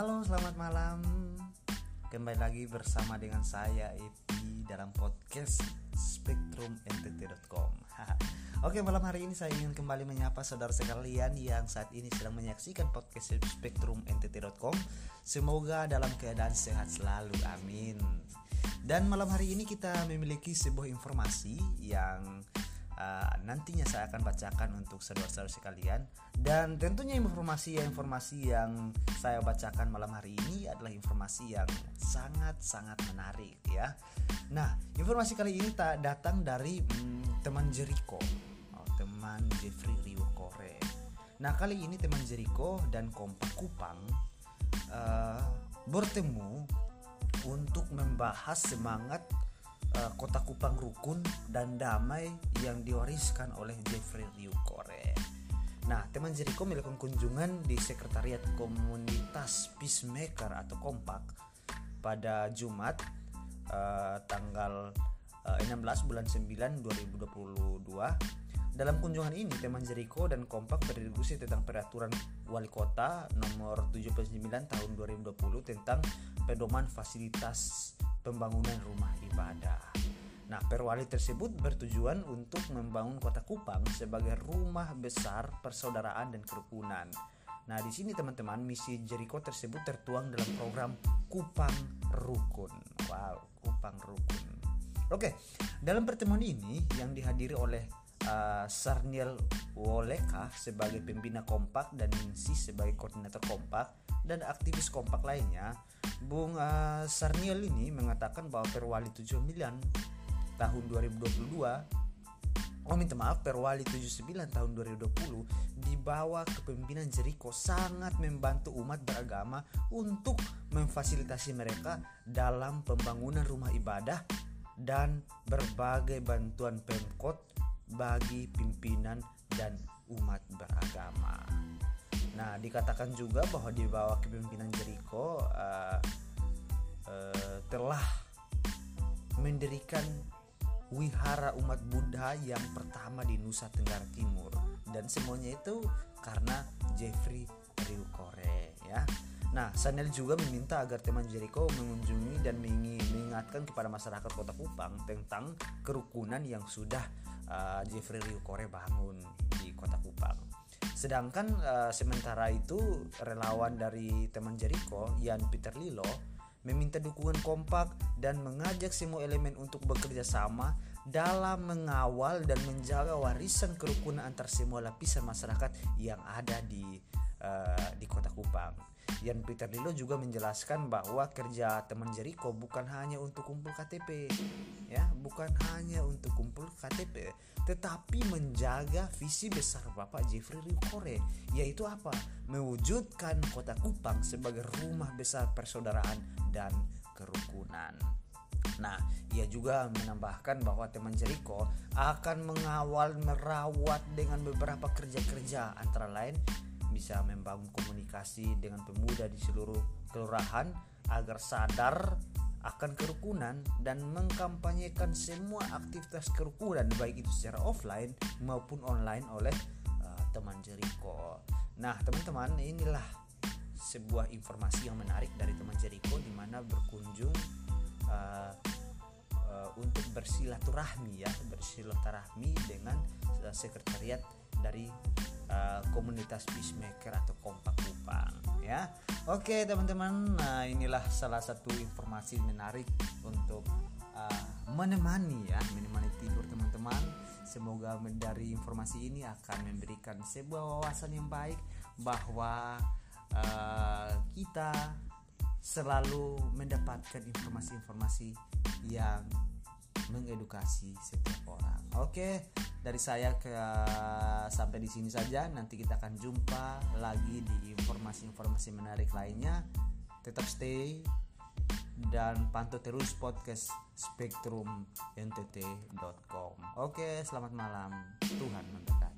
Halo, selamat malam. Kembali lagi bersama dengan saya Epi dalam podcast spektrumntt.com. Oke, malam hari ini saya ingin kembali menyapa saudara sekalian yang saat ini sedang menyaksikan podcast spektrumntt.com. Semoga dalam keadaan sehat selalu. Amin. Dan malam hari ini kita memiliki sebuah informasi yang uh, nantinya saya akan bacakan untuk saudara-saudara sekalian dan tentunya informasi-informasi yang saya bacakan malam hari ini adalah informasi yang sangat-sangat menarik ya. Nah, informasi kali ini tak datang dari hmm, teman Jericho, oh, teman Jeffrey Rio Kore. Nah, kali ini teman Jericho dan Kompak Kupang uh, bertemu untuk membahas semangat uh, kota Kupang rukun dan damai yang diwariskan oleh Jeffrey Ryukore. Nah, teman Jericho melakukan kunjungan di Sekretariat Komunitas Peacemaker atau Kompak pada Jumat uh, tanggal uh, 16 bulan 9 2022. Dalam kunjungan ini, teman Jericho dan Kompak berdiskusi tentang peraturan wali kota nomor 79 tahun 2020 tentang pedoman fasilitas pembangunan rumah ibadah. Nah, perwali tersebut bertujuan untuk membangun kota Kupang sebagai rumah besar persaudaraan dan kerukunan. Nah, di sini teman-teman, misi Jericho tersebut tertuang dalam program Kupang Rukun. Wow, Kupang Rukun. Oke, dalam pertemuan ini yang dihadiri oleh uh, Sarniel Woleka sebagai pembina kompak dan Ningsi sebagai koordinator kompak dan aktivis kompak lainnya, Bung uh, Sarniel ini mengatakan bahwa Perwali 79 tahun 2022 Oh minta maaf Perwali 79 tahun 2020 di bawah kepemimpinan Jericho sangat membantu umat beragama untuk memfasilitasi mereka dalam pembangunan rumah ibadah dan berbagai bantuan Pemkot bagi pimpinan dan umat beragama. Nah, dikatakan juga bahwa di bawah kepemimpinan Jericho uh, uh, telah mendirikan wihara umat Buddha yang pertama di Nusa Tenggara Timur dan semuanya itu karena Jeffrey Ryukore ya. Nah, Sanel juga meminta agar teman Jericho mengunjungi dan mengingatkan kepada masyarakat Kota Kupang tentang kerukunan yang sudah uh, Jeffrey Ryukore bangun di Kota Kupang. Sedangkan uh, sementara itu relawan dari teman Jericho, Yan Peter Lilo, meminta dukungan kompak dan mengajak semua elemen untuk bekerja sama dalam mengawal dan menjaga warisan kerukunan antar semua lapisan masyarakat yang ada di uh, di Kota Kupang. Yan Peter Lilo juga menjelaskan bahwa kerja teman Jericho bukan hanya untuk kumpul KTP, ya, bukan hanya untuk kumpul KTP, tetapi menjaga visi besar Bapak Jeffrey Rikore, yaitu apa? Mewujudkan Kota Kupang sebagai rumah besar persaudaraan dan kerukunan. Nah, ia juga menambahkan bahwa teman Jericho akan mengawal merawat dengan beberapa kerja-kerja antara lain bisa membangun komunikasi dengan pemuda di seluruh kelurahan agar sadar akan kerukunan dan mengkampanyekan semua aktivitas kerukunan baik itu secara offline maupun online oleh uh, teman Jericho. Nah, teman-teman, inilah sebuah informasi yang menarik dari teman Jericho di mana berkunjung uh, untuk bersilaturahmi ya, bersilaturahmi dengan uh, sekretariat dari uh, komunitas peacemaker atau kompak kupang ya. Oke teman-teman nah inilah salah satu informasi menarik untuk uh, menemani ya menemani tidur teman-teman. Semoga dari informasi ini akan memberikan sebuah wawasan yang baik bahwa uh, kita selalu mendapatkan informasi-informasi yang mengedukasi setiap orang. Oke, dari saya ke sampai di sini saja. Nanti kita akan jumpa lagi di informasi-informasi menarik lainnya. Tetap stay dan pantau terus podcast spektrumntt.com. Oke, selamat malam. Tuhan memberkati.